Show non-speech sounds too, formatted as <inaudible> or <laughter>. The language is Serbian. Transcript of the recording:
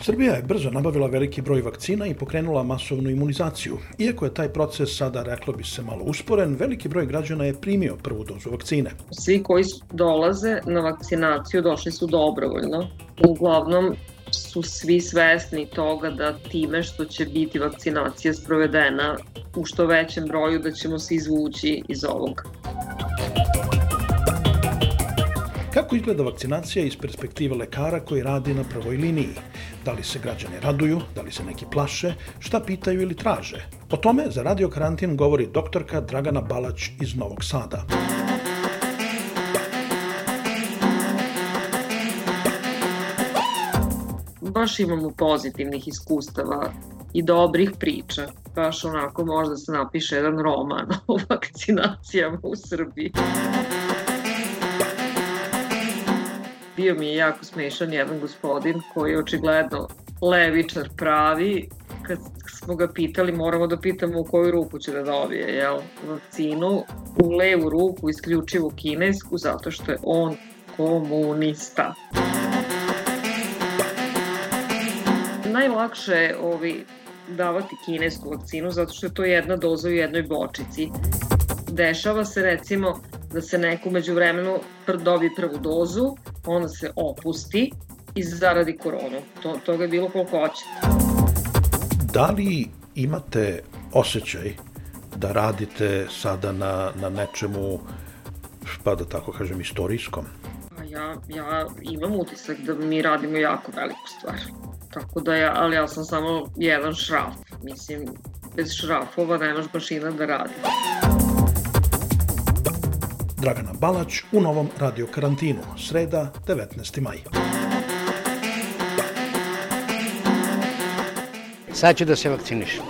Srbija je brzo nabavila veliki broj vakcina i pokrenula masovnu imunizaciju. Iako je taj proces sada, reklo bi se, malo usporen, veliki broj građana je primio prvu dozu vakcine. Svi koji dolaze na vakcinaciju došli su dobrovoljno. Uglavnom su svi svesni toga da time što će biti vakcinacija sprovedena u što većem broju da ćemo se izvući iz ovog. Kako izgleda vakcinacija iz perspektive lekara koji radi na prvoj liniji? Da li se građani raduju, da li se neki plaše, šta pitaju ili traže? O tome za Radio Karantin govori doktorka Dragana Balać iz Novog Sada. Baš imamo pozitivnih iskustava i dobrih priča. Baš onako možda se napiše jedan roman o <laughs> vakcinacijama u Srbiji bio mi je jako smešan jedan gospodin koji je očigledno levičar pravi, kad smo ga pitali, moramo da pitamo u koju ruku će da dobije, jel, vakcinu, u levu ruku, isključivo kinesku, zato što je on komunista. Najlakše je ovi davati kinesku vakcinu zato što je to jedna doza u jednoj bočici. Dešava se recimo da se neko među vremenu dobije prvu dozu, onda se opusti i zaradi koronu. To, toga je bilo koliko hoće. Da li imate osjećaj da radite sada na, na nečemu, pa da tako kažem, istorijskom? Pa ja, ja imam utisak da mi radimo jako veliku stvar. Tako da ja, ali ja sam samo jedan šraf. Mislim, bez šrafova nemaš mašina da radi. Dragana Balać u novom radio karantinu, sreda 19. maj. Sad ću da se vakcinišem.